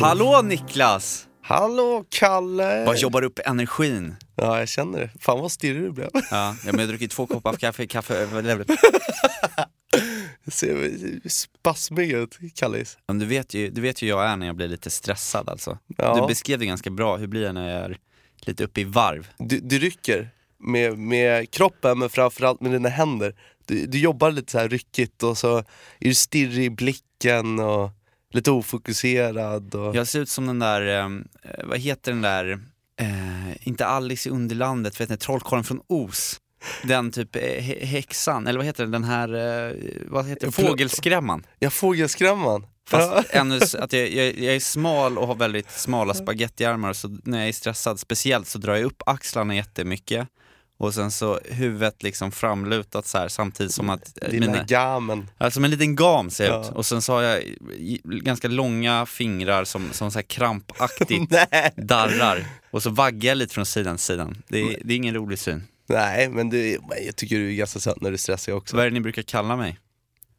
Hallå Niklas! Hallå Kalle! Vad jobbar upp energin? Ja, jag känner det. Fan vad stirrig du blev. Ja, ja, men jag har druckit två koppar kaffe, kaffe Jag ser spasmig ut, Kallis. Men du vet, ju, du vet ju hur jag är när jag blir lite stressad alltså. Ja. Du beskrev det ganska bra, hur blir jag när jag är lite uppe i varv? Du, du rycker med, med kroppen men framförallt med dina händer. Du, du jobbar lite så här ryckigt och så är du stirrig i blicken och lite ofokuserad. Och... Jag ser ut som den där, eh, vad heter den där, eh, inte Alice i Underlandet, vet ni, trollkarlen från Os. Den typ eh, hä- häxan, eller vad heter den, den här, eh, vad heter det, fågelskrämman. Ja, fågelskrämman. Fast ännu, att jag, jag, jag är smal och har väldigt smala spagettiarmar så när jag är stressad speciellt så drar jag upp axlarna jättemycket och sen så huvudet liksom framlutat så här samtidigt som att eh, Dina gamen. Som en liten gam ser jag Ja. ut. Och sen så har jag ganska långa fingrar som, som så här krampaktigt darrar. Och så vaggar jag lite från sidan till sidan. Det är, det är ingen rolig syn. Nej, men du, jag tycker du är ganska söt när du är stressig också. Vad är det ni brukar kalla mig?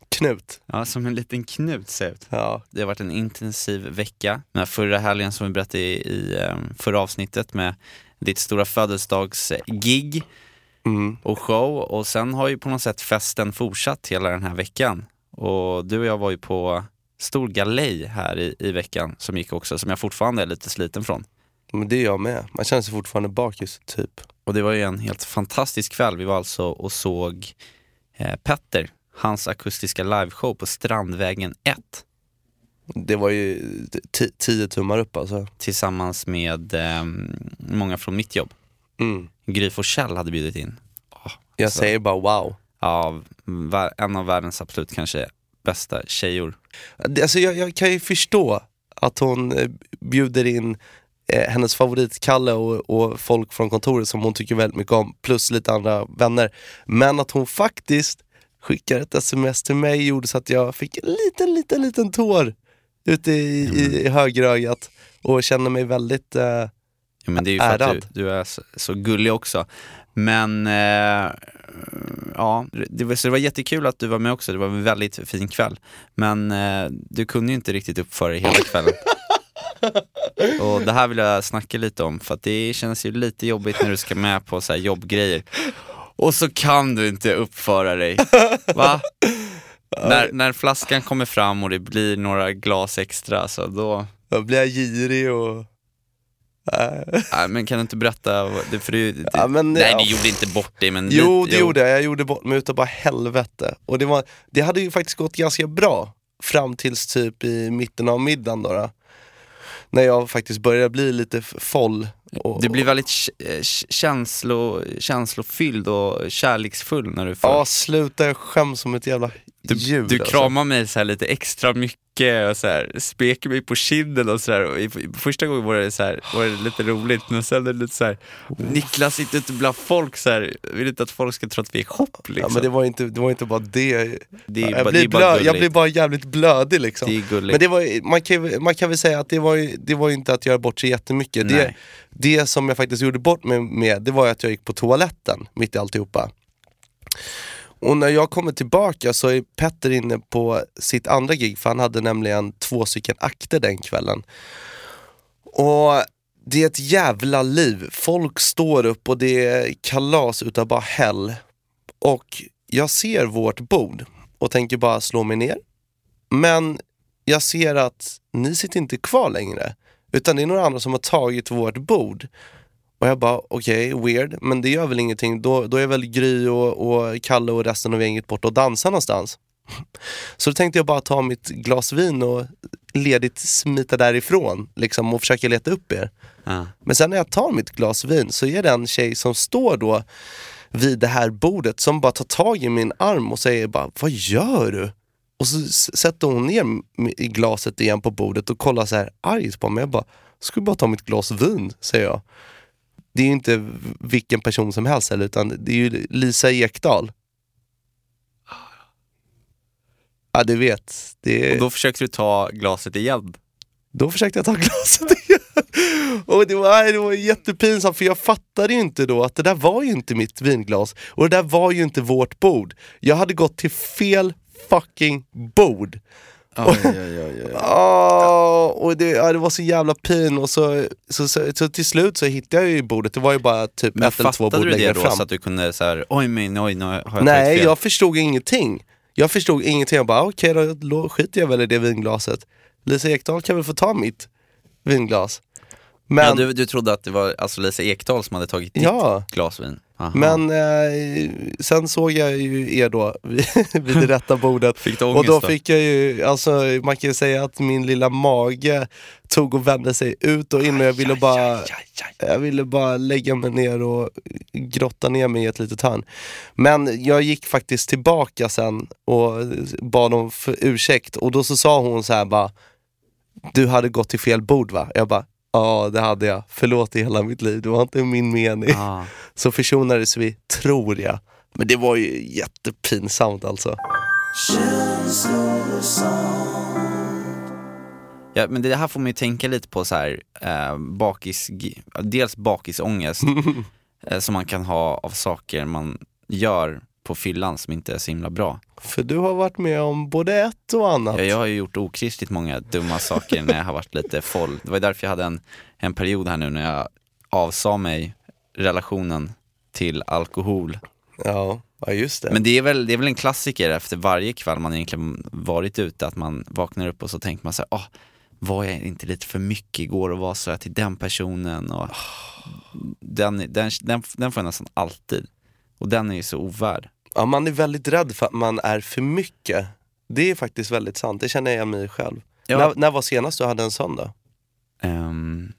Knut. Ja, som en liten knut ser ut. Ja. Det har varit en intensiv vecka. Den här förra helgen som vi berättade i, i eh, förra avsnittet med ditt stora födelsedagsgig Mm. och show. Och sen har ju på något sätt festen fortsatt hela den här veckan. Och du och jag var ju på stor galej här i, i veckan som gick också, som jag fortfarande är lite sliten från. Men det är jag med. Man känner sig fortfarande bakis, typ. Och det var ju en helt fantastisk kväll. Vi var alltså och såg eh, Petter, hans akustiska liveshow på Strandvägen 1 Det var ju ti- tio tummar upp alltså. tillsammans med eh, många från mitt jobb. Mm. Gry Forssell hade bjudit in. Jag Så. säger bara wow. Vär- en av världens absolut kanske bästa tjejor. Alltså jag, jag kan ju förstå att hon eh, bjuder in eh, hennes favoritkalle och, och folk från kontoret som hon tycker väldigt mycket om, plus lite andra vänner. Men att hon faktiskt skickar ett sms till mig gjorde så att jag fick en liten, liten, liten tår ute i, i, i högerögat och känner mig väldigt... Eh, Ja, men det är ju för att du, Ärad. du är så, så gullig också. Men eh, ja, det var, så det var jättekul att du var med också. Det var en väldigt fin kväll. Men eh, du kunde ju inte riktigt uppföra dig hela kvällen. Och det här vill jag snacka lite om för att det känns ju lite jobbigt när du ska med på så jobbgrejer. Och så kan du inte uppföra dig. Va? När, när flaskan kommer fram och det blir några glas extra, så då... då blir jag girig och... Nej, men kan du inte berätta? Det, för du, det, Ja, men, nej, ja. du gjorde inte bort dig men Jo, lite, det gjorde jag. Jag gjorde bort mig utav bara helvete. Och det, var, det hade ju faktiskt gått ganska bra fram tills typ i mitten av middagen då. då. När jag faktiskt började bli lite foll. Och, Du blir väldigt eh, känslo, känslofylld och kärleksfull när du får... Ja, sluta. Jag skäms som ett jävla du, djur. du alltså. kramar mig så här lite extra mycket och så här, speker mig på kinden och så här. Och i, första gången var det, så här, var det lite roligt, men sen är det lite så här. Niklas sitter ute bland folk så här, vill inte att folk ska tro att vi är ihop liksom. Ja, men det var inte, det var inte bara det. det är, jag, blir det blöd, jag blir bara jävligt blödig liksom. Det är gulligt. Men det var, man, kan, man kan väl säga att det var, det var inte att göra bort sig jättemycket. Det, Nej. det som jag faktiskt gjorde bort mig med, det var att jag gick på toaletten mitt i alltihopa. Och när jag kommer tillbaka så är Petter inne på sitt andra gig, för han hade nämligen två stycken akter den kvällen. Och det är ett jävla liv. Folk står upp och det är kalas utav bara hell. Och jag ser vårt bord och tänker bara slå mig ner. Men jag ser att ni sitter inte kvar längre. Utan det är några andra som har tagit vårt bord. Och jag bara, okej, weird, men det gör väl ingenting. Då, då är väl Gry och, och Kalle och resten av gänget borta och dansar någonstans. Så då tänkte jag bara ta mitt glas vin och ledigt smita därifrån liksom, och försöka leta upp er. Ja. Men sen när jag tar mitt glas vin så är det en tjej som står då vid det här bordet som bara tar tag i min arm och säger bara, vad gör du? Och så sätter hon ner glaset igen på bordet och kollar så här argt på mig. Jag bara, skulle bara ta mitt glas vin, säger jag. Det är ju inte vilken person som helst heller, utan det är ju Lisa Ekdahl. Ja, du vet. Det, Och då försökte du ta glaset igen. då försökte jag ta glaset igen. Och det var, det var jättepinsamt för jag fattade ju inte då att det där var ju inte mitt vinglas. Och det där var ju inte vårt bord. Jag hade gått till fel fucking bord. Ah, och det, ja, det var så jävla pin och så, så, så, så till slut så hittade jag ju bordet, det var ju bara typ Men ett eller två fattade bord du det längre då fram. så att du kunde så här, oj men oj nu har jag tagit Nej, fel? jag förstod ingenting. Jag förstod ingenting, jag bara okej då, då skiter jag väl i det vinglaset. Lisa Ekdahl kan väl få ta mitt vinglas. Men, ja, du, du trodde att det var alltså Lisa Ekdahl som hade tagit ditt Ja. glas vin? Aha. men eh, sen såg jag ju er då vid, vid det rätta bordet. Fick du Och ångest då då? fick jag ju, alltså man kan ju säga att min lilla mage tog och vände sig ut och in och jag ville bara, jag ville bara lägga mig ner och grotta ner mig i ett litet hörn. Men jag gick faktiskt tillbaka sen och bad om ursäkt och då så sa hon så här bara, du hade gått till fel bord va? Jag bara, ja det hade jag, förlåt i hela mitt liv, det var inte min mening. Ah. Så försonades vi, tror jag. Men det var ju jättepinsamt alltså. Ja, men det här får man ju tänka lite på så här, eh, bakis, dels bakisångest eh, som man kan ha av saker man gör på fyllan som inte är så himla bra. För du har varit med om både ett och annat. Ja, jag har ju gjort okristligt många dumma saker när jag har varit lite full. Det var därför jag hade en, en period här nu när jag avsa mig relationen till alkohol. Ja, ja just det. Men det är, väl, det är väl en klassiker efter varje kväll man egentligen varit ute, att man vaknar upp och så tänker man så här, ah, var jag inte lite för mycket igår och vad sa jag till den personen? Och den, den, den, den får jag nästan alltid. Och den är ju så ovärd. ja, man är väldigt rädd för att man är för mycket. Det är faktiskt väldigt sant, det känner jag mig själv. Ja. När, när var senast du hade en sån då? Ehm,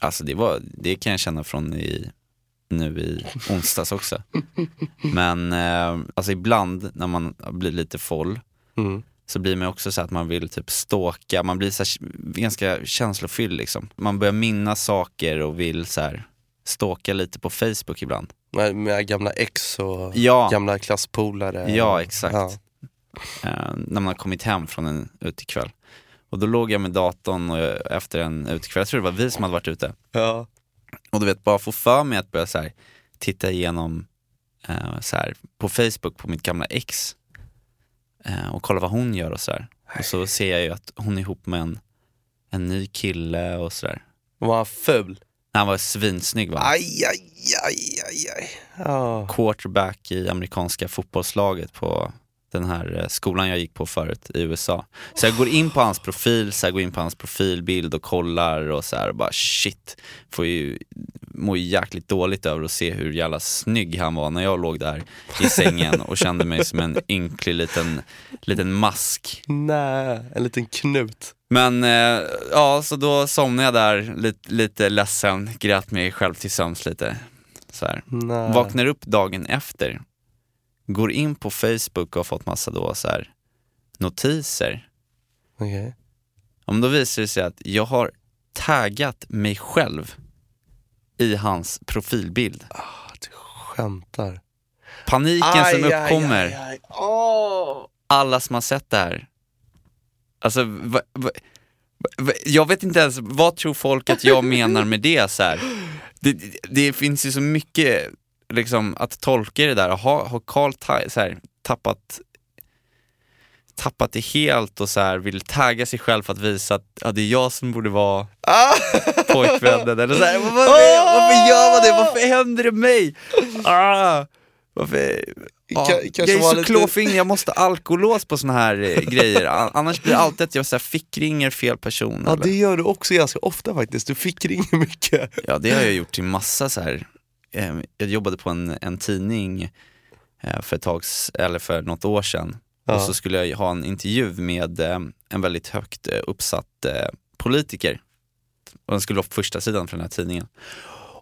alltså det, var, det kan jag känna från i, nu i onsdags också. Men eh, alltså ibland när man blir lite full Mm. så blir man också så att man vill typ ståka, man blir så här, ganska känslofylld liksom. Man börjar minnas saker och vill så här ståka lite på Facebook ibland. Med, med gamla ex och Ja. gamla klasspolare. Ja, exakt. Ja. Eh, när man har kommit hem från en utekväll. Och då låg jag med datorn och jag, efter en utekväll, jag tror det var vi som hade varit ute. Ja. Och du vet, bara få för mig att börja så här, titta igenom eh, så här, på Facebook på mitt gamla ex eh, och kolla vad hon gör och sådär. Och så ser jag ju att hon är ihop med en, en ny kille och sådär. Var han ful? Han var svinsnygg va? Aj, aj, aj, aj, aj. Ja. Quarterback i amerikanska fotbollslaget på den här eh, skolan jag gick på förut i USA. Så jag går in på hans profil, så jag går in på hans profilbild och kollar och så här och bara shit, får ju, mår ju jäkligt dåligt över att se hur jävla snygg han var när jag låg där i sängen och kände mig som en ynklig liten, liten mask. Nej, en liten knut. Men eh, ja, så då somnade jag där lite, lite ledsen, grät mig själv till sömns lite. Så här. Nej. Vaknar upp dagen efter, går in på Facebook och har fått massa då så här notiser. Okej. Om då visar det sig att jag har taggat mig själv i hans profilbild. Du skämtar. Paniken som Aj, aj, uppkommer, aj, aj. Åh. alla som har sett det här. Alltså, va, va, va, jag vet inte ens, vad tror folk att jag menar med det så här? Det, det, finns ju så mycket liksom, att tolka det där. Har, har Carl så här, tappat tappat det helt och så här, vill tagga sig själv för att visa att ja, det är jag som borde vara pojkvännen eller så här, varför, varför gör man det? Varför händer det mig? Ah, varför? Ja, jag är så lite- klåfingrig, jag måste alkolås på såna här eh, grejer. Annars blir det alltid att jag så här, fickringer fel person. Ja eller? det gör du också ganska ofta faktiskt, du fick ringa mycket. Ja, det har jag gjort till massa så här. eh, Jag jobbade på en, en tidning eh, för ett tag, eller för något år sedan. Ja. Och så skulle jag ha en intervju med en väldigt högt uppsatt politiker. Och den skulle vara på första sidan för den här tidningen.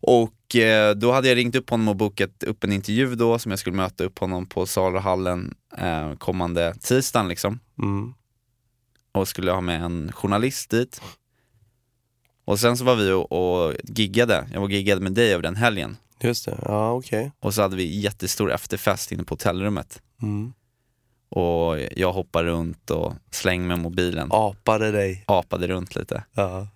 Och eh, då hade jag ringt upp honom och bokat upp en intervju då som jag skulle möta upp honom på Saluhallen eh, kommande tisdagen liksom. Mm. Och skulle ha med en journalist dit. Och sen så var vi och, och giggade, jag var giggade med dig över den helgen. Just det, ja okej. Och så hade vi jättestor efterfest inne på hotellrummet. Mm. Och jag hoppade runt och slängde med mobilen, Apade dig. apade runt lite. Ja.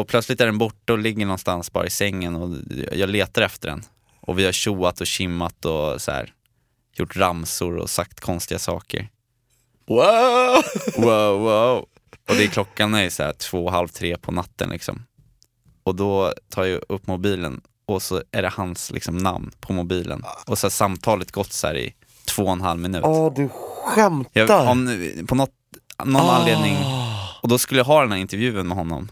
Och plötsligt är den borta och ligger någonstans bara i sängen och jag letar efter den. Och vi har tjoat och kimmat och så här, gjort ramsor och sagt konstiga saker. Wow! Wow, wow. Och det är klockan är så här två, halv tre på natten liksom. Och då tar jag upp mobilen och så är det hans liksom namn på mobilen. Och så har samtalet gått så här i två och en halv minut. Åh du skämtar! Jag, om, på något, någon Ah. anledning, och då skulle jag ha den här intervjun med honom.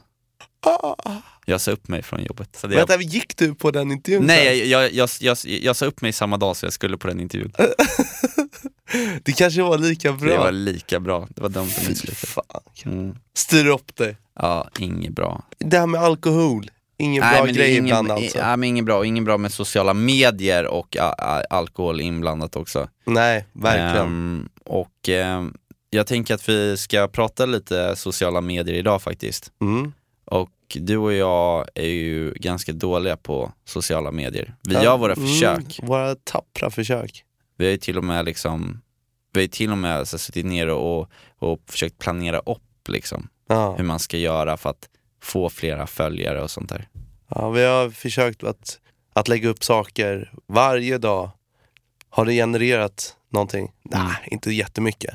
Jag sa upp mig från jobbet. Så Vänta, gick du på den intervjun Nej, jag, jag, jag, jag, jag sa upp mig samma dag så jag skulle på den intervjun. Det kanske var lika bra. Det var lika bra, det var dumt att misslyckas. Mm. Styr upp dig. Ja, inget bra. Det här med alkohol, ingen bra men det är grej ingen, ibland alltså. Nej, men inget bra, ingen bra med sociala medier och a, a, alkohol inblandat också. Nej, verkligen. Ehm, och ehm, jag tänker att vi ska prata lite sociala medier idag faktiskt. Mm. Och du och jag är ju ganska dåliga på sociala medier. Vi Ja, gör våra mm, försök. Våra tappra försök. Vi har ju till och med liksom, vi har till och med så, suttit ner och, och försökt planera upp liksom, Ja. hur man ska göra för att få flera följare och sånt där. ja, vi har försökt att, att lägga upp saker varje dag. Har det genererat någonting? Mm. Nej, inte jättemycket.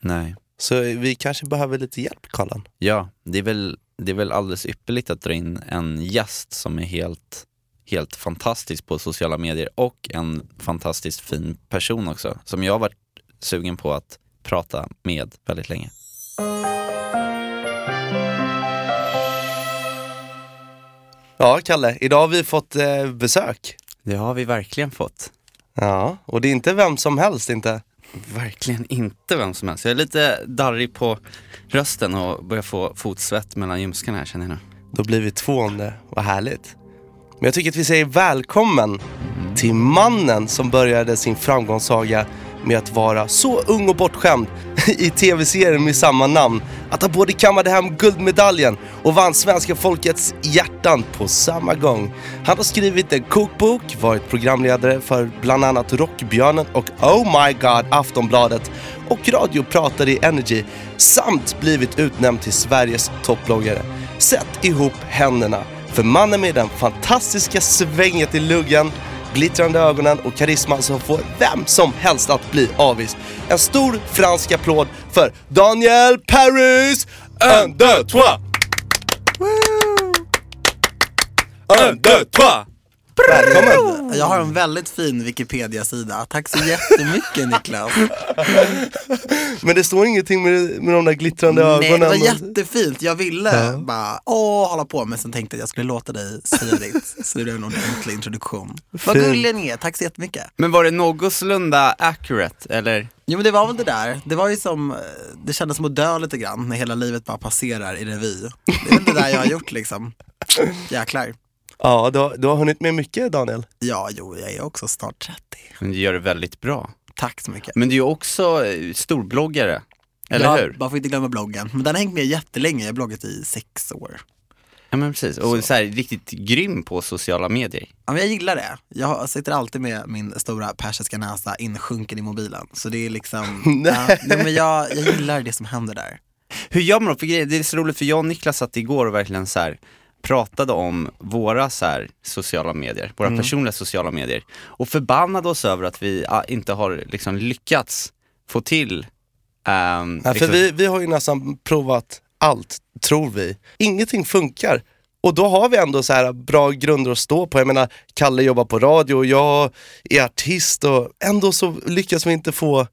Nej. Så vi kanske behöver lite hjälp, Karlan. Ja, det är väl, det är väl alldeles ypperligt att dra in en gäst som är helt, helt fantastisk på sociala medier och en fantastiskt fin person också, som jag har varit sugen på att prata med väldigt länge. Ja, Kalle, idag har vi fått eh, besök. Det har vi verkligen fått. Ja, och det är inte vem som helst inte. Verkligen inte vem som helst. Jag är lite darrig på rösten och börjar få fotsvett mellan ljumskarna här känner jag nu. Då blir vi två om det. Vad härligt. Men jag tycker att vi säger välkommen till mannen som började sin framgångssaga med att vara så ung och bortskämd i tv-serien med samma namn att han både kammade hem guldmedaljen och vann svenska folkets hjärtan på samma gång. Han har skrivit en kokbok, varit programledare för bland annat Rockbjörnen och Oh My God Aftonbladet och radiopratare i Energy samt blivit utnämnd till Sveriges topploggare. Sätt ihop händerna för mannen med den fantastiska svänget i luggen, glittrande ögonen och karisman som får vem som helst att bli avis. En stor fransk applåd för Daniel Paris! Un, deux, trois! Un, deux, trois! Välkommen! Jag har en väldigt fin Wikipedia-sida. Tack så jättemycket Niklas. Men det står ingenting med, med de där glittrande Nej, det ögonen. var jättefint. Jag ville bara åh, hålla på men sen tänkte jag att jag skulle låta dig säga ditt. Så det blev en ordentlig introduktion. Vad Fint. gullig ni är, tack så jättemycket. Men var det någorlunda accurate eller? Jo men det var väl det där. Det var ju som, eh, det kändes som att dö lite grann när hela livet bara passerar i revy. Det är väl det där jag har gjort liksom. Jäklar. Ja, du har, du har hunnit med mycket Daniel. Ja, jo, jag är också snart 30. Men du gör det väldigt bra. Tack så mycket. Men du är också eh, storbloggare, eller ja, hur? Man får inte glömma bloggen. Men den har hängt med jättelänge, jag har bloggat i sex år. Ja men precis, och så. här, riktigt grym på sociala medier. Ja, men jag gillar det. Jag sitter alltid med min stora persiska näsa insjunken i mobilen. Så det är liksom, ja, nej, men jag, jag gillar det som händer där. Hur gör man då? För det är så roligt för jag och Niklas satt igår och verkligen så här pratade om våra så här sociala medier, våra personliga sociala medier och förbannade oss över att vi ah, inte har liksom lyckats få till Ja, för liksom, vi, vi har ju nästan provat allt, tror vi. Ingenting funkar. Och då har vi ändå så här bra grunder att stå på. Jag menar, Kalle jobbar på radio och jag är artist och ändå så lyckas vi inte få,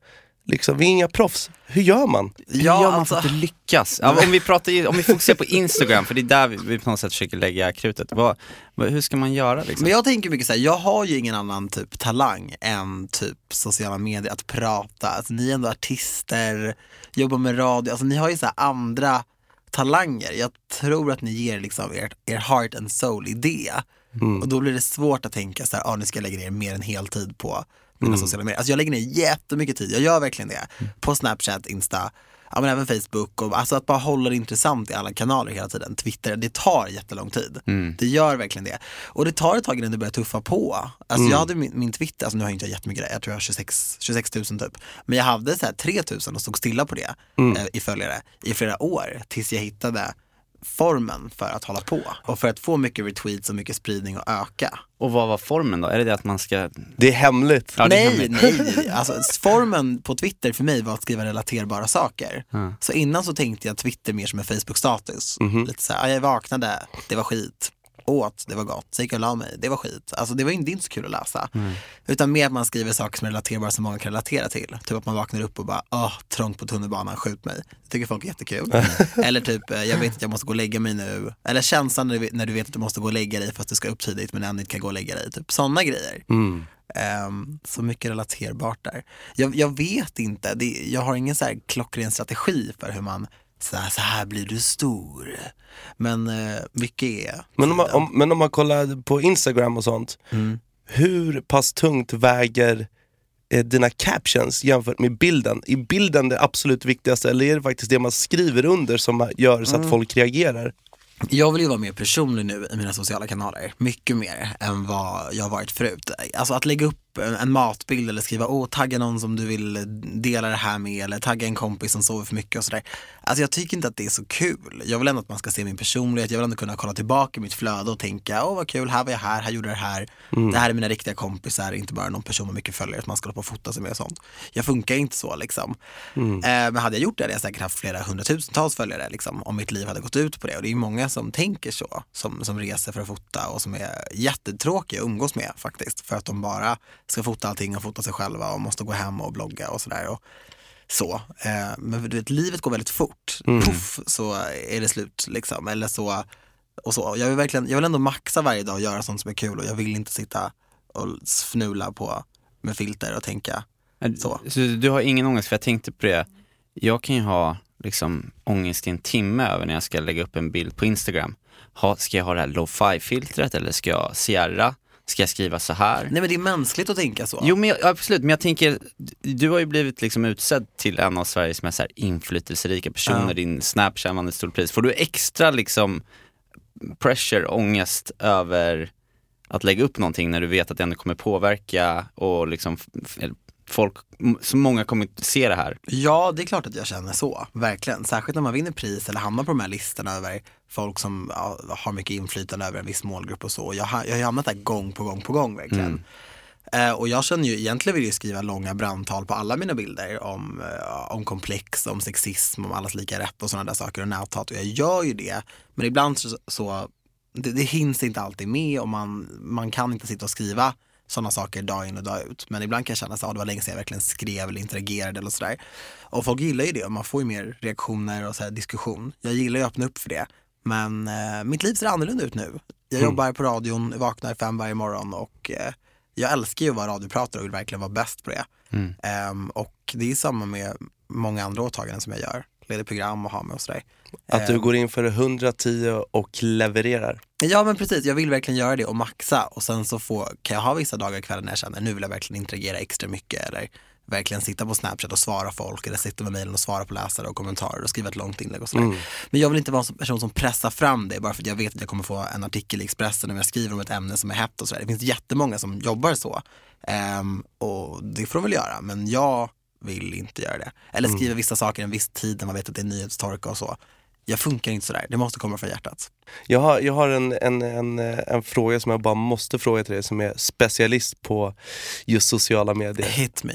liksom, vi är inga proffs. Hur gör man? Hur Ja, gör man alltså- för att lyckas? Ja, om, vi pratar, om vi fokuserar på Instagram, för det är där vi, vi på något sätt försöker lägga krutet. Vad, vad, hur ska man göra liksom? Men jag tänker mycket så här, jag har ju ingen annan typ talang än typ sociala medier, att prata. Alltså, ni är ändå artister, jobbar med radio, alltså ni har ju så här andra talanger. Jag tror att ni ger liksom ert, er heart and soul i det. Och då blir det svårt att tänka så här, ah, nu ska jag lägga ner mer än heltid på mina Mm. sociala medier. Alltså jag lägger ner jättemycket tid, jag gör verkligen det. På Snapchat, Insta, ja, men även Facebook. Och, alltså att bara hålla det intressant i alla kanaler hela tiden. Twitter, det tar jättelång tid. Det gör verkligen det. Och det tar ett tag innan det börjar tuffa på. Alltså jag hade min, min Twitter, alltså nu har jag inte jättemycket där, jag tror jag har 26, 26 000 typ. Men jag hade så här 3 000 och stod stilla på det eh, i följare i flera år tills jag hittade formen för att hålla på och för att få mycket retweets och mycket spridning och öka. Och vad var formen då? Är det det att man ska... Det är hemligt. Ja, det är nej, hemligt. nej. Alltså, formen på Twitter för mig var att skriva relaterbara saker. Så innan så tänkte jag Twitter mer som en Facebook-status. Lite så här, ja, jag vaknade, det var skit. Åt, det var gott. Så gick jag och la mig, det var skit. Alltså det var inte, det är inte så kul att läsa. Utan mer att man skriver saker som är relaterbara som många kan relatera till. Typ att man vaknar upp och bara, åh, trångt på tunnelbanan, skjut mig. Det tycker folk är jättekul. Eller typ, eh, jag vet att jag måste gå och lägga mig nu. Eller känslan när du, när du vet att du måste gå och lägga dig fast du ska upp tidigt men ändå inte kan gå och lägga dig. Typ sådana grejer. Ehm, så mycket relaterbart där. Jag, jag vet inte, det, jag har ingen så här klockren strategi för hur man, så här, så här blir du stor. Men eh, mycket är Men om, man, om, men om man kollar på Instagram och sånt, Mm. hur pass tungt väger eh, dina captions jämfört med bilden? Är bilden det absolut viktigaste eller är det faktiskt det man skriver under som gör så att Mm. folk reagerar? Jag vill ju vara mer personlig nu i mina sociala kanaler, mycket mer än vad jag varit förut. Alltså att lägga upp en, en matbild eller skriva åh tagga någon som du vill dela det här med eller tagga en kompis som sover för mycket och sådär. Alltså jag tycker inte att det är så kul. Jag vill ändå att man ska se min personlighet, jag vill ändå kunna kolla tillbaka i mitt flöde och tänka åh vad kul, här var jag här, här gjorde jag det här. Det här är mina riktiga kompisar, inte bara någon person med mycket följare som man ska hålla på och fota sig med och sånt. Jag funkar inte så liksom. Eh, men hade jag gjort det hade jag säkert haft flera hundratusentals följare liksom, om mitt liv hade gått ut på det. Och det är många som tänker så, som, som reser för att fota och som är jättetråkiga att umgås med faktiskt. För att de bara ska fota allting och fota sig själva och måste gå hem och blogga och sådär. Och så. Eh, men du vet, livet går väldigt fort. Puff så är det slut liksom. Eller så, och så. Jag, vill verkligen, jag vill ändå maxa varje dag och göra sånt som är kul och jag vill inte sitta och fnula på med filter och tänka så. Så du har ingen ångest, för jag tänkte på det, jag kan ju ha liksom ångest i en timme över när jag ska lägga upp en bild på Instagram. Ha, ska jag ha det här lo-fi-filtret eller ska jag sierra? Ska jag skriva så här? Nej men det är mänskligt att tänka så. Jo men jag, absolut, men jag tänker, du har ju blivit liksom utsedd till en av Sveriges mest här inflytelserika personer, Ja. din Snapchat vann ett stort pris. Får du extra liksom pressure, ångest över att lägga upp någonting när du vet att det ändå kommer påverka och liksom folk, så många kommer se det här. Ja, det är klart att jag känner så, verkligen. Särskilt när man vinner pris eller hamnar på de här listorna över folk som ja, har mycket inflytande över en viss målgrupp och så. Jag har, jag har hamnat där gång på gång på gång verkligen. Eh, och jag känner ju, egentligen vill jag skriva långa brandtal på alla mina bilder om, eh, om komplex, om sexism, om allas lika rätt och sådana där saker och näthat. Och jag gör ju det. Men ibland så, så det, det hinns inte alltid med och man, man kan inte sitta och skriva sådana saker dag in och dag ut. Men ibland kan jag känna att det var länge sedan jag verkligen skrev eller interagerade eller sådär. Och folk gillar ju det och man får ju mer reaktioner och så diskussion. Jag gillar ju att öppna upp för det. Men eh, mitt liv ser annorlunda ut nu. Jag jobbar på radion, vaknar fem varje morgon och eh, jag älskar ju att vara radiopratare och vill verkligen vara bäst på det. Ehm, och det är samma med många andra åtaganden som jag gör. Leder program och har med och sådär. Att du Ehm, går in för 110 och levererar. Ja men precis, jag vill verkligen göra det och maxa och sen så får, kan jag ha vissa dagar kvällar när jag känner nu vill jag verkligen interagera extra mycket eller verkligen sitta på Snapchat och svara folk eller sitta med mejlen och svara på läsare och kommentarer och skriva ett långt inlägg och sådär. Men jag vill inte vara en person som pressar fram det bara för att jag vet att jag kommer få en artikel i Expressen om jag skriver om ett ämne som är hett och sådär. Det finns jättemånga som jobbar så Ehm, och det får de väl göra men jag vill inte göra det. Eller skriva vissa saker en viss tid när man vet att det är nyhetstorka och så. Jag funkar inte sådär, det måste komma från hjärtat. Jag har, jag har en, en, en, en fråga som jag bara måste fråga till dig som är specialist på just sociala medier. Hit me.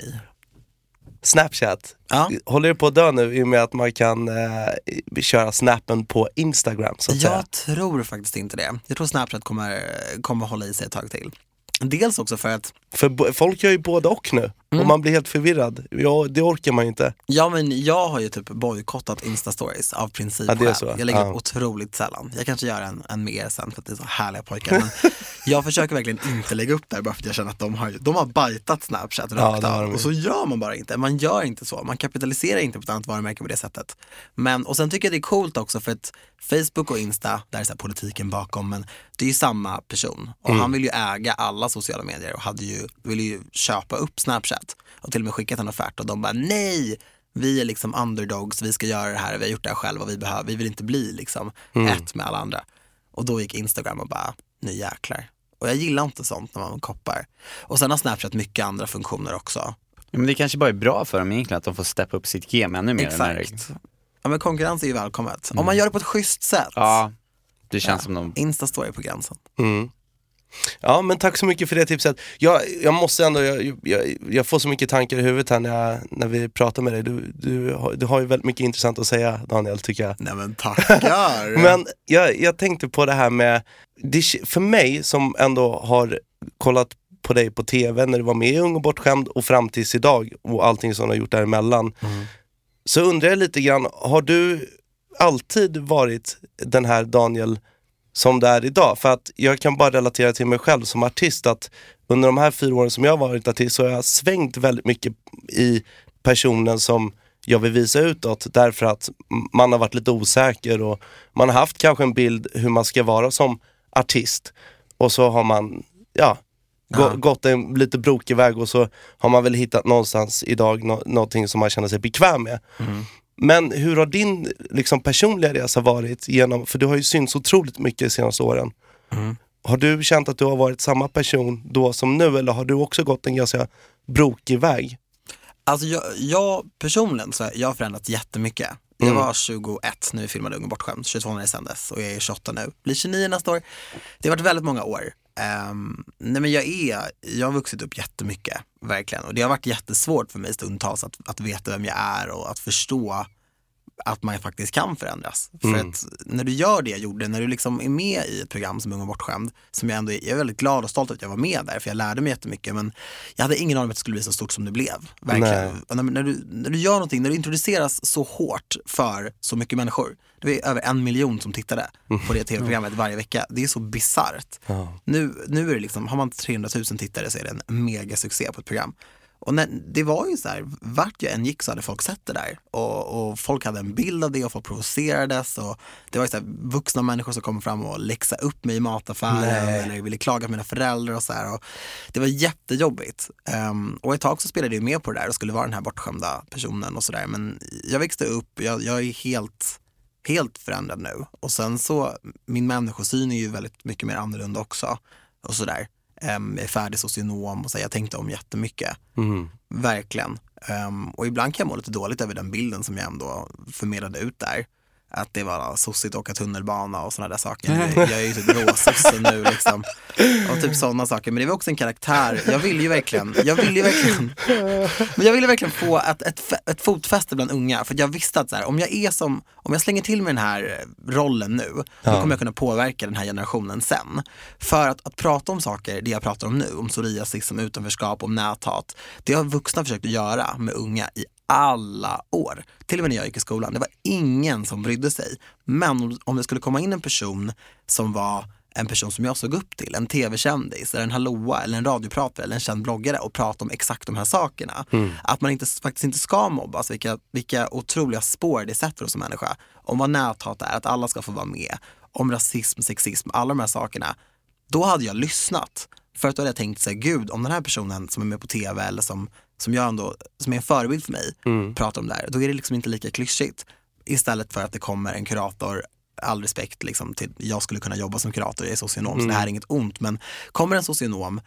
Snapchat, Ja. håller det på att dö nu i och med att man kan eh, köra snappen på Instagram så att säga? Jag tror faktiskt inte det. Jag tror Snapchat kommer, kommer hålla i sig ett tag till. Dels också för att, För folk gör ju både och nu. Och man blir helt förvirrad. Ja, det orkar man ju inte. Ja men jag har ju typ bojkottat instastories av princip Ja, det är själv. så. Jag lägger Ja. upp otroligt sällan. Jag kanske gör en, en mer sen för att det är så härliga pojkar. Men jag försöker verkligen inte lägga upp där bara för att jag känner att de har, de har bajtat Snapchat Ja, rakt har av. Och så gör man bara inte. Man gör inte så. Man kapitaliserar inte på ett annat varumärke på det sättet. Men, och sen tycker jag det är coolt också för att Facebook och Insta, där är så politiken bakom, men det är ju samma person. Och Mm. han vill ju äga alla sociala medier och hade ju, ville ju köpa upp Snapchat och till och med skickat en offert och de bara nej, vi är liksom underdogs, vi ska göra det här, vi har gjort det här själva och vi, behöver, vi vill inte bli liksom ett med alla andra. Och då gick Instagram och bara, nu jäklar. Och jag gillar inte sånt när man koppar. Och sen har Snapchat mycket andra funktioner också. Ja, men det kanske bara är bra för dem egentligen att de får steppa upp sitt game ännu mer. när Exakt. Ja men konkurrens är ju välkommet. Om man gör det på ett schysst sätt. Ja, det känns som de... Insta-story på gränsen. Mm. Ja men tack så mycket för det tipset. Jag, jag måste ändå, jag, jag, jag får så mycket tankar i huvudet här när, jag, när vi pratar med dig. Du, du, har- du har ju väldigt mycket intressant att säga Daniel tycker jag. Nej men tackar. Men jag, jag tänkte på det här med, det, för mig som ändå har kollat på dig på TV när du var med i Ung och bortskämd och fram tills idag och allting som du har gjort däremellan. Så undrar jag lite grann, har du alltid varit den här Daniel som det är idag? För att jag kan bara relatera till mig själv som artist att under de här fyra åren som jag har varit artist så har jag svängt väldigt mycket i personen som jag vill visa utåt därför att man har varit lite osäker och man har haft kanske en bild hur man ska vara som artist och så har man, ja, gå, gått en lite brokig väg och så har man väl hittat någonstans idag nå, någonting som man känner sig bekväm med. Men hur har din liksom, personliga resa varit genom, för du har ju synts otroligt mycket de senaste åren. Har du känt att du har varit samma person då som nu eller har du också gått en ganska brokig väg? Alltså jag, jag personligen så har jag förändrats jättemycket. Jag var 21 när vi filmade Ung och bortskämd, 22 när det sändes och jag är 28 nu, blir 29 nästa år. Det har varit väldigt många år. Um, nej men jag är, jag har vuxit upp jättemycket, verkligen. Och det har varit jättesvårt för mig stundtals att, att veta vem jag är och att förstå att man faktiskt kan förändras. För att när du gör det jag gjorde, när du liksom är med i ett program som Ung och bortskämd, som jag ändå är, jag är väldigt glad och stolt att jag var med där, för jag lärde mig jättemycket, men jag hade ingen aning om att det skulle bli så stort som det blev. Verkligen. När, när, du, när du gör någonting, när du introduceras så hårt för så mycket människor, det är över en miljon som tittade på det tv-programmet varje vecka, det är så bisarrt. Nu, nu är det liksom, har man 300 000 tittare så är det en megasuccé på ett program. Och när, det var ju så här, vart jag än gick så hade folk sett det där. Och, och folk hade en bild av det och folk provocerades. Och det var ju så här, vuxna människor som kom fram och läxade upp mig i mataffären eller ville klaga på mina föräldrar och så här. Och det var jättejobbigt. Ehm, och ett tag så spelade jag med på det där och skulle vara den här bortskämda personen och sådär. Men jag växte upp, jag, jag är helt helt förändrad nu. Och sen så, min människosyn är ju väldigt mycket mer annorlunda också. Och sådär. Um, är färdig socionom och så, jag tänkte om jättemycket. Verkligen. Ehm, och ibland kan jag må lite dåligt över den bilden som jag ändå förmedlade ut där. Att det var sossigt att åka tunnelbana och sådana där saker. Jag, är ju typ råsosse nu liksom. Och typ sådana saker. Men det var också en karaktär. Jag ville ju verkligen, jag ville ju verkligen, men jag ville verkligen få ett, ett, ett fotfäste bland unga. För jag visste att så här, om jag är som, om jag slänger till mig den här rollen nu, då kommer jag kunna påverka den här generationen sen. För att, att prata om saker, det jag pratar om nu, om psoriasis, om utanförskap, om näthat, det har vuxna försökt att göra med unga i alla år. Till och med när jag gick i skolan. Det var ingen som brydde sig. Men om, det skulle komma in en person som var en person som jag såg upp till, en tv-kändis, eller en hallåa, eller en radiopratare, eller en känd bloggare och prata om exakt de här sakerna. Att man inte, faktiskt inte ska mobbas, vilka, vilka otroliga spår det sätter hos en människa. Om vad näthat är, att alla ska få vara med. Om rasism, sexism, alla de här sakerna. Då hade jag lyssnat. För att då hade jag tänkt så här, gud om den här personen som är med på tv eller som, som, jag ändå, som är en förebild för mig pratar om det här, då är det liksom inte lika klyschigt. Istället för att det kommer en kurator, all respekt liksom, till, jag skulle kunna jobba som kurator, jag är socionom så det här är inget ont, men kommer en socionom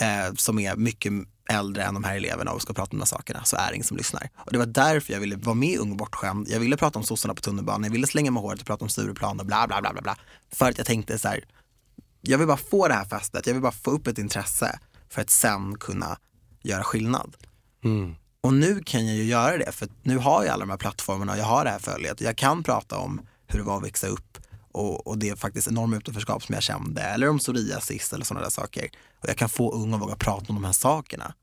eh, som är mycket äldre än de här eleverna och ska prata om de här sakerna så är det ingen som lyssnar. Och det var därför jag ville vara med i Ung och bortskämd. Jag ville prata om sossarna på tunnelbanan, jag ville slänga med håret och prata om Stureplan och bla bla bla bla bla. För att jag tänkte så här, jag vill bara få det här fästet, jag vill bara få upp ett intresse för att sen kunna göra skillnad. Och nu kan jag ju göra det, för nu har jag alla de här plattformarna och jag har det här följet. Jag kan prata om hur det var att växa upp och, och det faktiskt enorma utanförskap som jag kände, eller om psoriasis eller sådana där saker. Och jag kan få unga att våga prata om de här sakerna.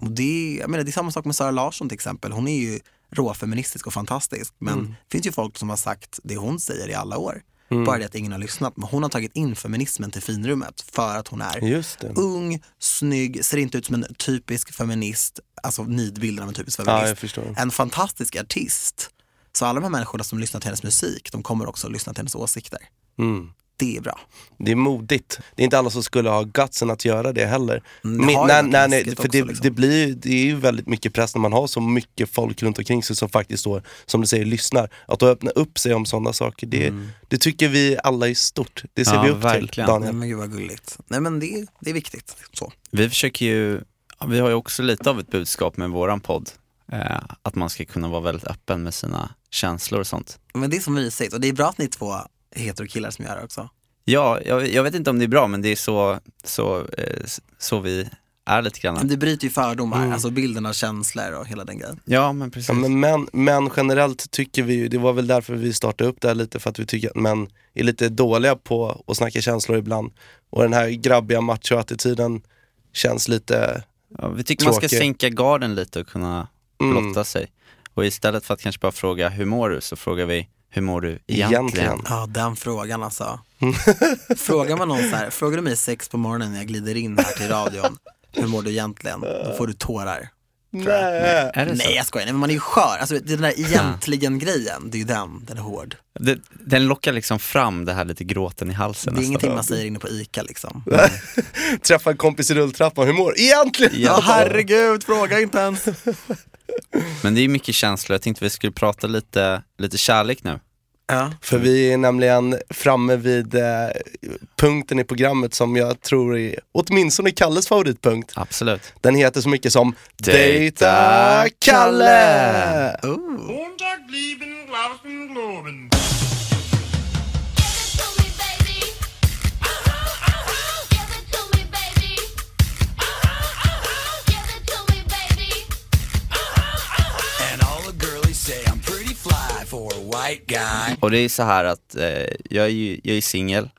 Och det, jag menar, det är samma sak med Sara Larsson till exempel. Hon är ju råfeministisk och fantastisk. Men Mm. det finns ju folk som har sagt det hon säger i alla år. Mm. Bara det att ingen har lyssnat. Men hon har tagit in feminismen till finrummet för att hon är ung, snygg, ser inte ut som en typisk feminist, alltså nidbilden av en typisk Ja, feminist. förstår. En fantastisk artist. Så alla de här människorna som lyssnar till hennes musik, de kommer också att lyssna till hennes åsikter. Mm. Det är bra. Det är modigt. Det är inte alla som skulle ha gutsen att göra det heller. Det Men- nej, nej, nej, liksom. blir, är ju väldigt mycket press när man har så mycket folk runt omkring sig som faktiskt står, som du säger, lyssnar. Att då öppna upp sig om sådana saker, det, Mm. det tycker vi alla är stort. Det ser Ja, vi upp till, verkligen. Nej, Daniel. men gud vad gulligt. Nej men det, det är viktigt. Så. Vi försöker ju, vi har ju också lite av ett budskap med våran podd. Eh, att man ska kunna vara väldigt öppen med sina känslor och sånt. Men det är så mysigt och det är bra att ni två heterokillar som gör det också. Ja, jag, jag vet inte om det är bra men det är så, så, eh, så vi är lite Men grann. det bryter ju fördomar, Mm. alltså bilden av känslor och hela den grejen. Ja men precis. Ja, men män, män generellt tycker vi ju, det var väl därför vi startade upp det här lite, för att vi tycker att män är lite dåliga på att snacka känslor ibland. Och den här grabbiga macho-attityden känns lite, Ja, vi tycker man ska Tråkig. sänka garden lite och kunna Mm. blotta sig. Och istället för att kanske bara fråga hur mår du så frågar vi hur mår du egentligen? Egentligen. Ja, den frågan alltså. Frågar man någon så här, frågar du mig sex på morgonen när jag glider in här till radion, hur mår du egentligen? Då får du tårar. nej. Är det Nej så? jag skojar, nej, men man är ju skör. Alltså den där egentligen grejen, det är ju den, den är hård. Det, den lockar liksom fram det här lite gråten i halsen Det är ingenting man säger inne på ICA liksom. Träffa en kompis i rulltrappan, hur mår Egentligen! Ja herregud, fråga inte ens. Men det är mycket känslor, jag tänkte vi skulle prata lite, lite kärlek nu. Ja. För vi är nämligen framme vid eh, punkten i programmet som jag tror är åtminstone Kalles favoritpunkt. Absolut. Den heter så mycket som Dejta Kalle! Oh. Och det är så här att eh, jag är ju jag är singel.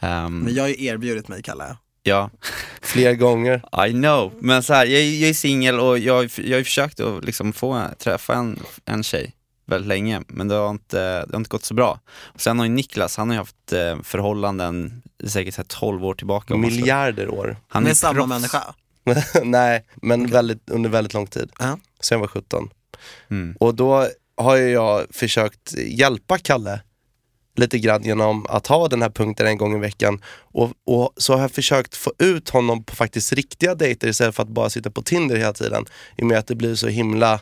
Ehm, Men jag har ju erbjudit mig Kalle. ja, Fler gånger. I know. Men så här, jag, är- jag är singel och jag, har ju- jag har ju försökt att liksom få träffa en, en tjej väldigt länge, men det har inte, det har inte gått så bra. Och sen har ju Niklas, han har ju haft eh, förhållanden i säkert så här 12 år tillbaka. om man ska- Miljarder år. Han är Med samma proffs. människa. Nej, men väldigt, under väldigt lång tid. Ja. Sen jag var 17. Mm. Och då har jag försökt hjälpa Kalle lite grann genom att ha den här punkten en gång i veckan. Och, och så har jag försökt få ut honom på faktiskt riktiga dejter istället för att bara sitta på Tinder hela tiden. I och med att det blir så himla, äh,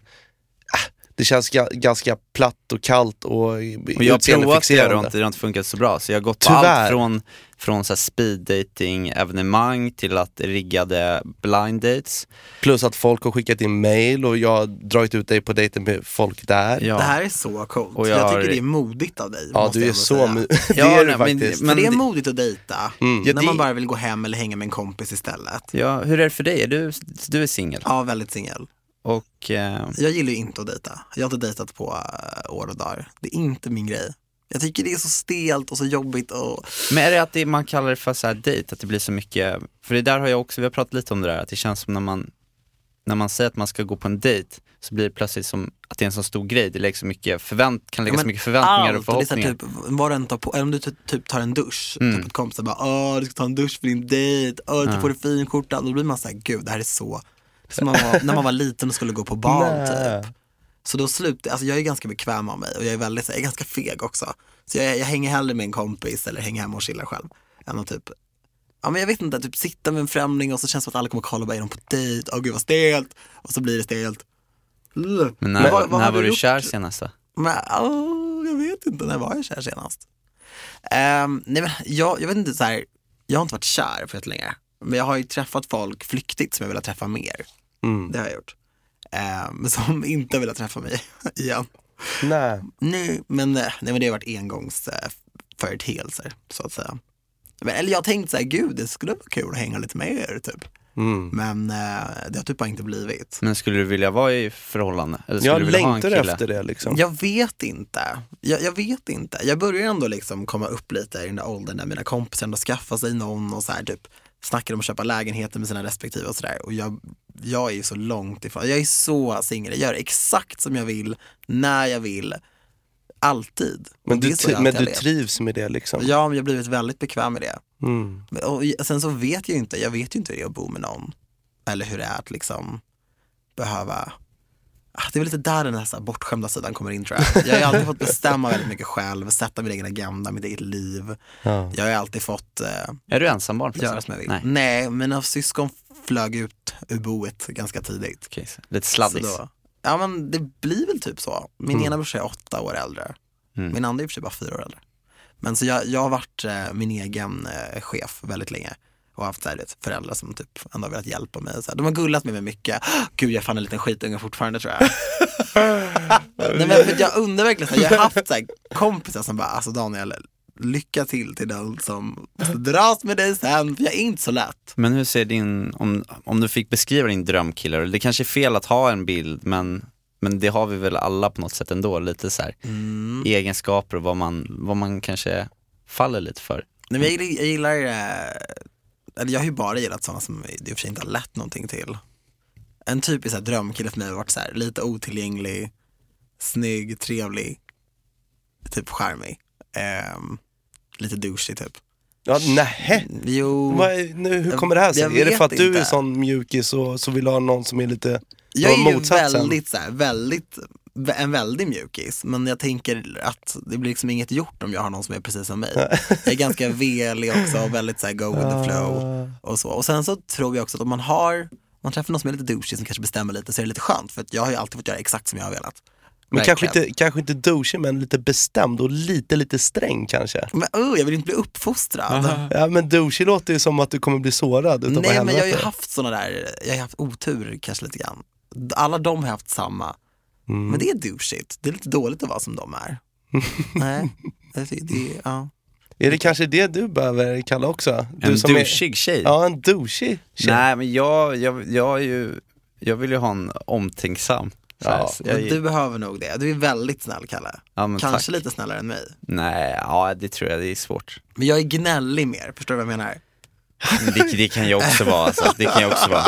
det känns ga, ganska platt och kallt och Och jag har provat det och det har inte, funkat så bra. Så jag har gått på Tyvärr. allt från, från så här speed dating evenemang till att riggade blind dates. Plus att folk har skickat in mail och jag har dragit ut dig på dejter med folk där. Ja. Det här är så coolt. Och jag, jag har- tycker det är modigt av dig. Ja, måste du är så my- Det Ja, är du nej, men- faktiskt. Men det är modigt att dejta. Mm. Ja, när det- man bara vill gå hem eller hänga med en kompis istället. Ja, hur är det för dig? Är du, du är singel? Ja, väldigt singel. Och eh, Jag gillar ju inte att dejta. Jag har inte dejtat på eh, år och dagar. Det är inte min grej. Jag tycker det är så stelt och så jobbigt och Men är det att det, man kallar det för så här dejt, att det blir så mycket, för det där har jag också, vi har pratat lite om det där, att det känns som när man, när man säger att man ska gå på en dejt, så blir det plötsligt som att det är en så stor grej, det läggs så mycket förvänt, kan lägga Ja, så mycket förväntningar och allt. Och det är så här förhoppningar. typ, vad du än tar på, eller om du ty- typ tar en dusch, Mm. typ ett kompisar bara åh du ska ta en dusch för din dejt, åh ta Ja. på dig fin skjorta, då blir man såhär gud det här är så, det är som man var, när man var liten och skulle gå på bal typ. Så då slutar, alltså jag är ganska bekväm av mig och jag är väldigt, så jag är ganska feg också. Så jag, jag hänger hellre med en kompis eller hänger hemma och chillar själv. Än att typ, ja men jag vet inte, typ sitta med en främling och så känns det som att alla kommer kolla, bara är de på dejt? Åh gud vad stelt. Och så blir det stelt. Men när, vad- vad när var du gjort? kär senast då? Men, åh, jag vet inte, när var jag kär senast? Ehm, nej men jag, jag vet inte så här, jag har inte varit kär för ett länge. Men jag har ju träffat folk flyktigt som jag vill ha träffa mer. Mm. Det har jag gjort. Men som inte vill ha träffa mig igen. Nej. Nej, men, eh, nej, men det har varit engångsföreteelser så att säga. Men, eller jag har tänkt så här, gud det skulle vara kul att hänga lite med er typ. Mm. Men eh, det har typ bara inte blivit. Men skulle du vilja vara i förhållande? Eller skulle Jag du vilja ha en längtar kille? efter det liksom. Jag vet inte. Jag, jag vet inte. Jag börjar ändå liksom komma upp lite i den där åldern där mina kompisar ändå skaffar sig någon och så här typ snackade om att köpa lägenheter med sina respektive och sådär. Och jag, jag är ju så långt ifrån, jag är så singel, jag gör exakt som jag vill, när jag vill, alltid. Men du, men du trivs med det liksom? Ja, men jag har blivit väldigt bekväm med det. Mm. Och sen så vet jag ju inte, jag vet ju inte hur det är att bo med någon. Eller hur det är att liksom behöva Ah, Det är väl lite där den här, så här bortskämda sidan kommer in tror jag. Jag har alltid fått bestämma väldigt mycket själv, sätta min egen agenda, mitt eget liv. Ja. Jag har ju alltid fått eh, Är du ensambarn? göra som jag vill. Nej, Nej, mina syskon flög ut ur boet ganska tidigt. så Lite sladdis. då, ja men det blir väl typ så. Min ena brorsa är åtta år äldre. Mm. Min andra är i och för sig bara fyra år äldre. Men så jag, jag har varit eh, min egen eh, chef väldigt länge. Och haft så här, vet, föräldrar som typ ändå har velat hjälpa mig. Så här. De har gullat med mig mycket. Gud jag är fan en liten skitunge fortfarande tror jag. Nej, men jag undrar verkligen, så här, jag har haft så här, kompisar som bara, alltså Daniel, lycka till till den som dras med dig sen, för jag är inte så lätt. Men hur ser din, om, om du fick beskriva din drömkille, det kanske är fel att ha en bild men, men det har vi väl alla på något sätt ändå, lite så här Mm. egenskaper och vad man, vad man kanske faller lite för. Nej, men jag, gillar- jag gillar, eh, eller jag har ju bara gillat sådana som det i och för sig inte har lett någonting till. En typisk här, drömkille för mig har varit så här, lite otillgänglig, snygg, trevlig, typ charmig. Ehm, lite douchig typ. Ja, nähä. Jo, är- nu, hur kommer det här sig? Är det för att du inte. är sån mjukis och så vill du ha någon som är lite jag är ju motsatsen? väldigt, så här, väldigt, en väldigt mjukis. Men jag tänker att det blir liksom inget gjort om jag har någon som är precis som mig. Jag är ganska velig också och väldigt så här, go with the flow. Ah. och så. Och sen så tror jag också att om man har, man träffar någon som är lite douchey som kanske bestämmer lite så är det lite skönt för att jag har ju alltid fått göra exakt som jag har velat. Men kanske inte, kanske inte douchig men lite bestämd och lite lite sträng kanske. Men uh, jag vill inte bli uppfostrad. Ja men douchig låter ju som att du kommer bli sårad utav Nej men jag har ju haft sådana där, jag har haft otur kanske lite grann. Alla de har haft samma. Mm. Men det är douchigt, det är lite dåligt att vara som de är. Nej, det, det, ja. Är det kanske det du behöver kalla också? Du En som är- douchig tjej? Ja en douchig tjej. Nej men jag, jag, jag är ju, jag vill ju ha en omtänksam. Ja, jag, du behöver nog det. Du är väldigt snäll Kalle. ja, Kanske tack. lite snällare än mig. Nej, ja det tror jag, det är svårt. Men jag är gnällig mer, förstår du vad jag menar? Men Det, det kan jag också vara, alltså. det kan jag också vara.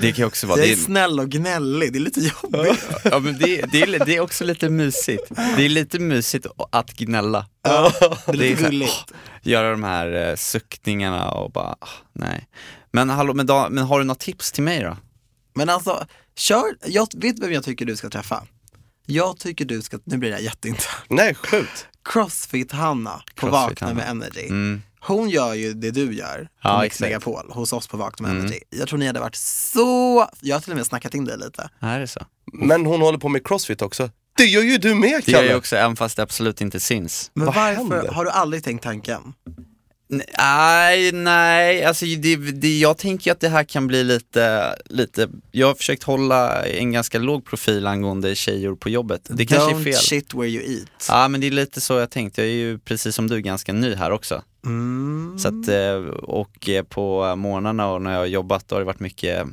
Det kan jag också vara. Jag Det är snäll och gnällig, det är lite jobbigt. Ja men det, det, är, det är också lite mysigt. Det är lite mysigt att gnälla. Det är Det är lite här, gulligt. Göra de här eh, suckningarna och bara, ah, nej. Men hallå, men, da, men har du något tips till mig då? Men alltså, kör, jag vet vem jag tycker du ska träffa? Jag tycker du ska, nu blir det här jätteinternt. Nej sjukt. Crossfit-Hanna på Crossfit Vakna Hanna. med Energy. Mm. Hon gör ju det du gör på Ja, Mix. Megapol hos oss på Vakna med Mm. Energy. Jag tror ni hade varit så, jag har till och med snackat in dig lite. Är det så? Men hon håller på med crossfit också. Det gör ju du med Det gör Kalle. jag också, även fast det absolut inte syns. Men Vad varför, händer? har du aldrig tänkt tanken? Nej, nej, alltså det, det, jag tänker att det här kan bli lite, lite, jag har försökt hålla en ganska låg profil angående tjejer på jobbet. Det kanske är Don't fel. shit where you eat. Ja men det är lite så jag tänkt, jag är ju precis som du ganska ny här också. Mm. Så att, eh, och eh, på morgnarna och när jag har jobbat då har det varit mycket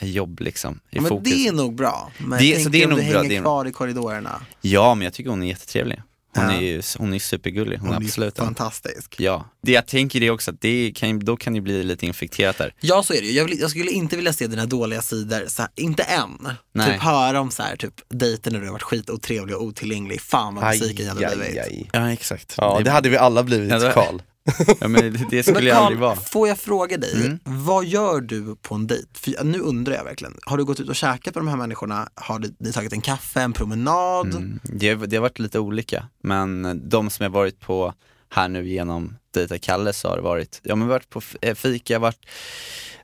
eh, jobb liksom i men fokus. det är nog bra. Men Det- jag så det är om nog du bra, hänger det är- kvar i korridorerna. Ja men jag tycker hon är jättetrevlig. Hon Ja. är ju hon är supergullig, hon, Hon är absolut fantastisk. Ja, det jag tänker det också att det kan, då kan det bli lite infekterat där. Ja så är det ju. Jag, vill, jag skulle inte vilja se dina dåliga sidor, så här, inte än. Nej. Typ höra om så här, typ dejter när du har varit skitotrevlig och otillgänglig. Fan vad besviken jag hade blivit. aj. Ja exakt. Ja det hade vi alla blivit Ja, det- Karl. ja, men det, skulle Men jag aldrig vara. får jag fråga dig, Mm. vad gör du på en dejt? För nu undrar jag verkligen, har du gått ut och käkat med de här människorna? Har du, ni tagit en kaffe, en promenad? Mm. Det, det har varit lite olika, men de som jag varit på här nu genom Dejta Kalle så har det varit, ja men varit på eh, fika, varit,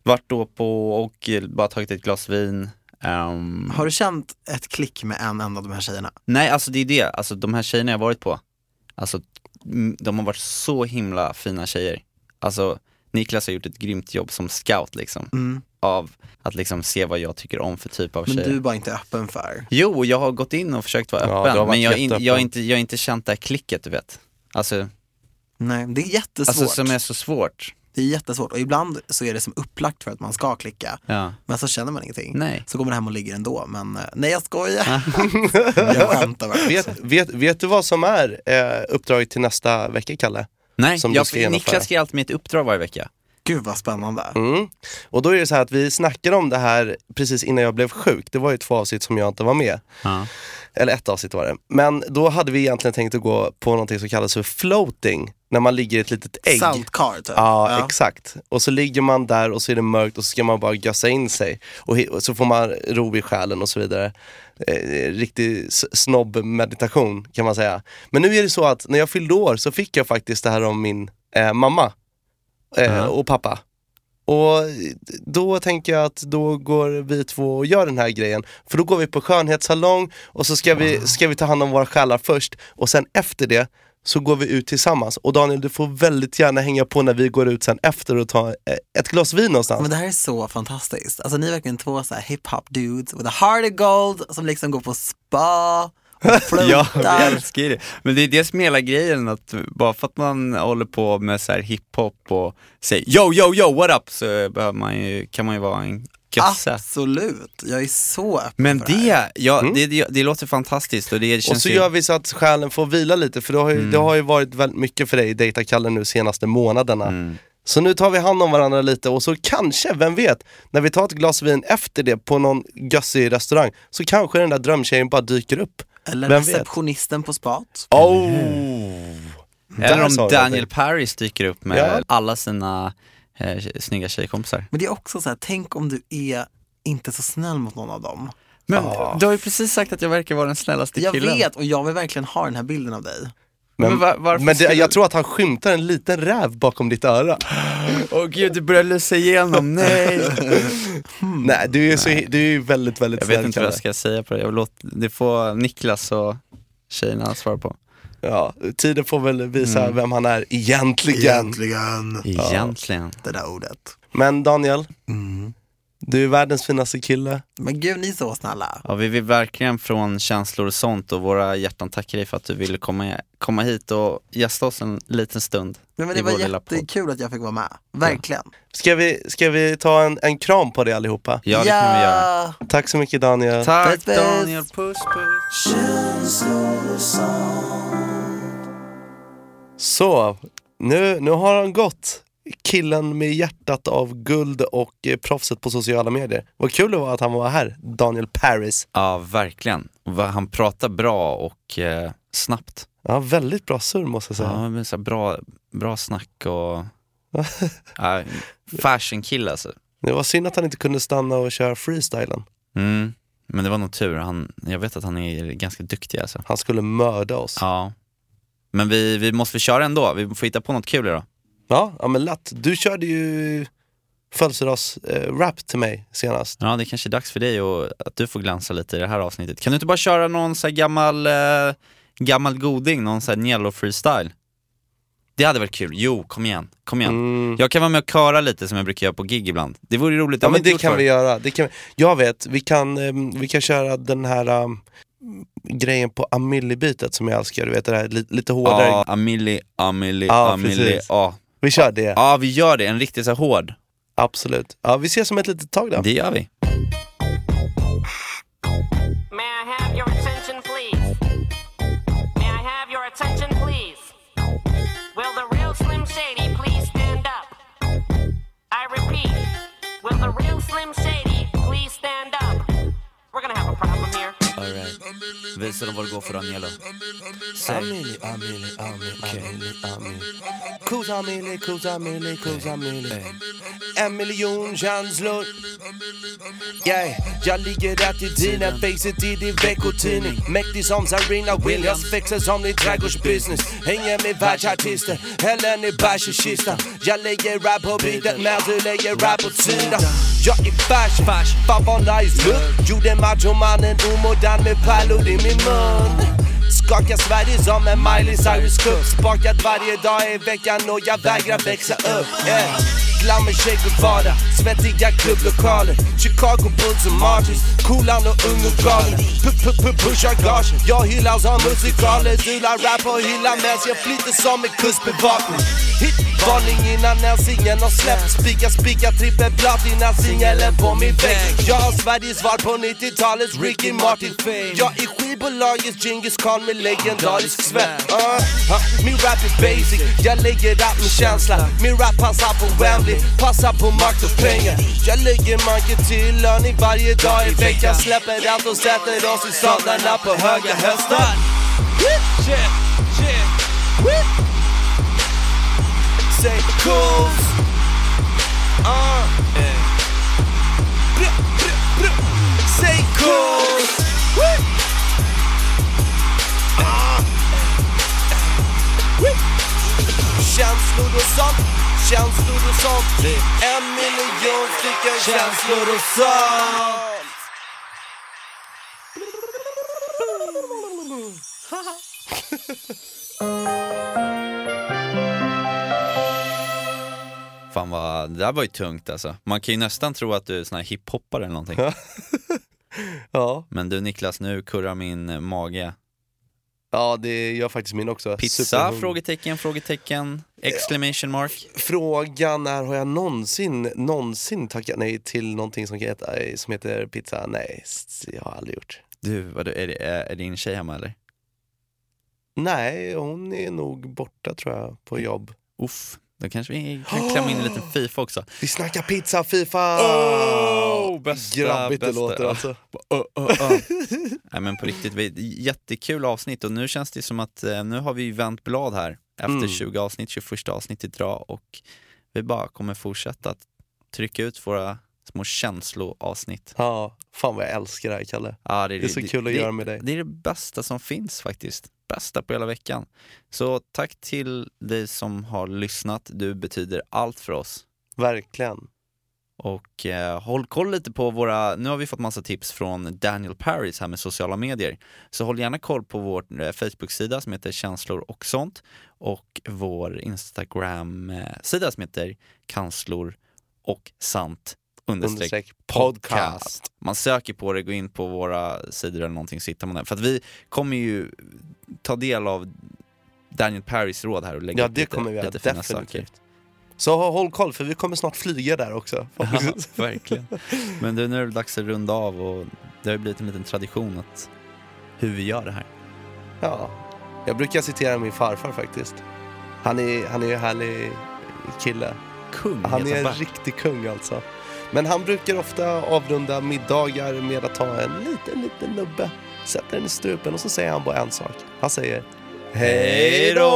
varit då på och eh, bara tagit ett glas vin. Ehm, Har du känt ett klick med en enda av de här tjejerna? Nej alltså det är det, alltså de här tjejerna jag varit på, alltså de har varit så himla fina tjejer. Alltså Niklas har gjort ett grymt jobb som scout liksom, Mm. av att liksom se vad jag tycker om för typ av Men tjejer. du är bara inte öppen för? Jo, jag har gått in och försökt vara Ja, öppen, men jag, har in, jag, har inte, jag har inte känt det här klicket du vet. Alltså, Nej, det är jättesvårt. alltså som är så svårt. Det är jättesvårt och ibland så är det som upplagt för att man ska klicka. Ja. Men så känner man ingenting. Nej. Så går man hem och ligger ändå. Men eh, nej jag skojar. jag skämtar bara. Vet, vet, vet du vad som är eh, uppdraget till nästa vecka Kalle? Nej, jag. Niklas ger alltid mig ett uppdrag varje vecka. Gud vad spännande. Mm. Och då är det så här att vi snackade om det här precis innan jag blev sjuk. Det var ju två avsnitt som jag inte var med. Ja. Eller ett avsnitt var det. Men då hade vi egentligen tänkt att gå på någonting som kallas för floating. När man ligger i ett litet ägg. Saltkar typ. Ja, exakt. Och så ligger man där och så är det mörkt och så ska man bara gössa in sig. Och, så får man ro i själen och så vidare. Eh, riktig snobb-meditation kan man säga. Men nu är det så att när jag fyllde år så fick jag faktiskt det här av min eh, mamma eh, och pappa. Och då tänker jag att då går vi två och gör den här grejen. För då går vi på skönhetssalong och så ska vi, ska vi ta hand om våra själar först. Och sen efter det så går vi ut tillsammans. Och Daniel, du får väldigt gärna hänga på när vi går ut sen efter och ta eh, ett glas vin någonstans. Men det här är så fantastiskt. Alltså ni är verkligen två så här hip-hop dudes with a heart of gold som liksom går på spa Ja, vi älskar det. Men det är det som är hela grejen, att bara för att man håller på med så här hiphop och säger yo, yo, yo, what up, så behöver man ju, kan man ju vara en gösse. Absolut, jag är så öppen Men för det här. det, ja, det, det, det låter fantastiskt och det och känns så ju... gör vi så att själen får vila lite, för det har ju, det har ju varit väldigt mycket för dig i Dejta-Kalle nu senaste månaderna. Mm. Så nu tar vi hand om varandra lite och så kanske, vem vet, när vi tar ett glas vin efter det på någon gössig restaurang så kanske den där drömtjejen bara dyker upp. Eller vem vet? receptionisten på spat. Oh! Eller Där om Daniel. Paris dyker upp med Ja. alla sina eh, snygga tjejkompisar. Men det är också så här, tänk om du är inte så snäll mot någon av dem. Men du har ju precis sagt att jag verkar vara den snällaste Jag killen. vet och jag vill verkligen ha den här bilden av dig. Men, Men var- men det, jag tror att han skymtar en liten räv bakom ditt öra. Åh gud, det börjar lysa igenom, nej! Nej, du är, så, du är ju väldigt, väldigt Jag vet inte vad jag ska säga på det, jag vill låta, det får Niklas och tjejerna svara på. Ja, tiden får väl visa Mm. vem han är egentligen. Egentligen. Egentligen. Det där ordet. Men Daniel, Mm. Du är världens finaste kille. Men gud, ni är så snälla. Ja, vi vill verkligen från känslor och sånt och våra hjärtan tacka dig för att du ville komma, komma hit och gästa oss en liten stund. Men det i var jättekul att jag fick vara med. Verkligen. Ska vi, ska vi ta en, en kram på det allihopa? Ja, det kan vi göra. Tack så mycket Daniel. Tack Puss, puss. Daniel, puss puss. Så, nu, nu har han gått. Killen med hjärtat av guld och eh, proffset på sociala medier. Vad kul det var att han var här, Daniel Paris. Ja, verkligen. Han pratar bra och eh, snabbt. Ja, väldigt bra surr måste jag säga. Ja, men så bra, bra snack och... ja, fashion kille alltså. Det var synd att han inte kunde stanna och köra freestylen. Mm. Men det var nog tur, han, jag vet att han är ganska duktig alltså. Han skulle mörda oss. Ja. Men vi, vi måste köra ändå, vi får hitta på något kul idag. Ja, ja men lätt. Du körde ju födelsedags-rap till mig senast. Ja, det är kanske är dags för dig och att du får glänsa lite i det här avsnittet. Kan du inte bara köra någon så här gammal, eh, gammal goding, någon så här Niello freestyle? Det hade varit kul. Jo, kom igen. Kom igen. Mm. Jag kan vara med och köra lite som jag brukar göra på gig ibland. Det vore roligt. Ja men det kan vi göra. Det kan vi. Jag vet, vi kan, ehm, vi kan köra den här um, grejen på Amelie-bitet som jag älskar. Du vet det här li- lite hårdare. Ja, Amelie, Amelie, Ja, Amelie. precis. Ja. Vi kör det. ja, vi gör det. En riktigt så här hård. Absolut. Ja, vi ses om ett litet tag då. Det gör vi. May I Alright. Visa dem vad det går för Daniela. Amelie, Amelie, Amelie, Amelie, Amelie. Kos Amelie, kos Amelie, kos Amelie. En miljon känslor. Yeah, jag ligger rätt i dina facet i din veckotidning. Mäktig som Serena Williams, fixar som din trädgårdsbusiness. Hänger med världsartister, häller ner bärs i kistan. Jag lägger rap på beatet men du lägger rap åt sidan. Jag är färs, färs, fan vad nice look. Gjorde machomannen omodern med pärlor i min mun. Skakar Sverige som en Miley Cyrus Cup. Spakat varje dag i veckan och jag vägrar växa upp yeah. Glammer shake och vardag, svettiga klubblokaler. Chicago Bulls och Martins, coolan och ung och galen Pushar gage, jag hyllar som musikaler Du rap och hyllar mens jag flyter som en kustbevakning. Hit Varning innan ens ingen har släppt. Spika, spika, trippel, innan singeln på min vägg. Jag har Sveriges svar på 90-talets Ricky Martin Jag är skivbolagets Djingis Khan med legendarisk svett uh, uh, Min rap är basic, jag lägger upp med känsla. Min rap passar på Wembley, passar på makt och pengar. Jag lägger manken till löning varje dag i veckan. Släpper allt och sätter oss i sadlarna på höga hästar. Say cool. Uh. Br- Say cool. Känslor och sånt, känslor och sånt En miljon stycken känslor och sånt Fan vad, det där var ju tungt alltså. Man kan ju nästan tro att du är sån här hiphoppare eller någonting. Ja, Men du Niklas, nu kurrar min mage. Ja det gör faktiskt min också Pizza? Superhungrig. Frågetecken, frågetecken, exclamation mark. Frågan är, har jag någonsin, någonsin tackat nej till någonting som heter, som heter pizza? Nej, jag har aldrig gjort. Du, vad, är, det, är, är din tjej hemma eller? Nej, hon är nog borta tror jag, på jobb. Uff, då kanske vi kan klämma in en liten Fifa också. Vi snackar pizza, Fifa! Oh, bästa, Grabbigt det bästa. låter Ja. alltså. Oh, oh, oh. Nej men på riktigt, vi- jättekul avsnitt och nu känns det som att eh, nu har vi vänt blad här efter Mm. 20 avsnitt, 21 avsnitt idag och vi bara kommer fortsätta att trycka ut våra små känsloavsnitt. Ja, fan vad jag älskar det här Kalle. Ja, Det är så kul att det, göra med dig. Det är det bästa som finns faktiskt. Bästa på hela veckan. Så tack till dig som har lyssnat. Du betyder allt för oss. Verkligen. Och eh, håll koll lite på våra, nu har vi fått massa tips från Daniel Paris här med sociala medier. Så håll gärna koll på vår eh, Facebook-sida som heter känslor och sånt och vår Instagram-sida som heter kanslor och sant understreck podcast. Man söker på det, går in på våra sidor eller någonting så hittar man det. För att vi kommer ju ta del av Daniel Paris råd här och lägga Ja det lite, kommer vi lite fina saker. definitivt. Så håll koll för vi kommer snart flyga där också. Ja, verkligen. Men du, nu är det dags att runda av och det har blivit en liten tradition att hur vi gör det här. Ja, jag brukar citera min farfar faktiskt. Han är, han är en härlig kille. Kung Han är en riktig kung alltså. Men han brukar ofta avrunda middagar med att ta en liten, liten nubbe, sätta den i strupen och så säger han bara en sak. Han säger Hej då!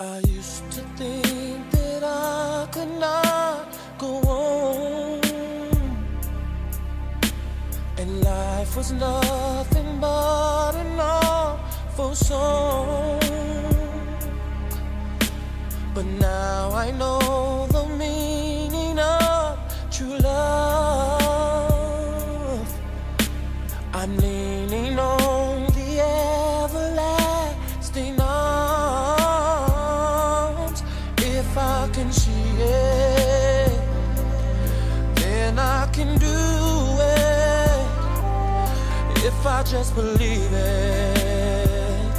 I used to think that I could not go and life was nothing but an awful song. But now I know just believe it,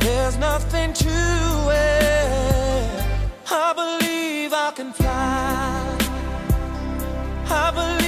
there's nothing to it. I believe I can fly. I believe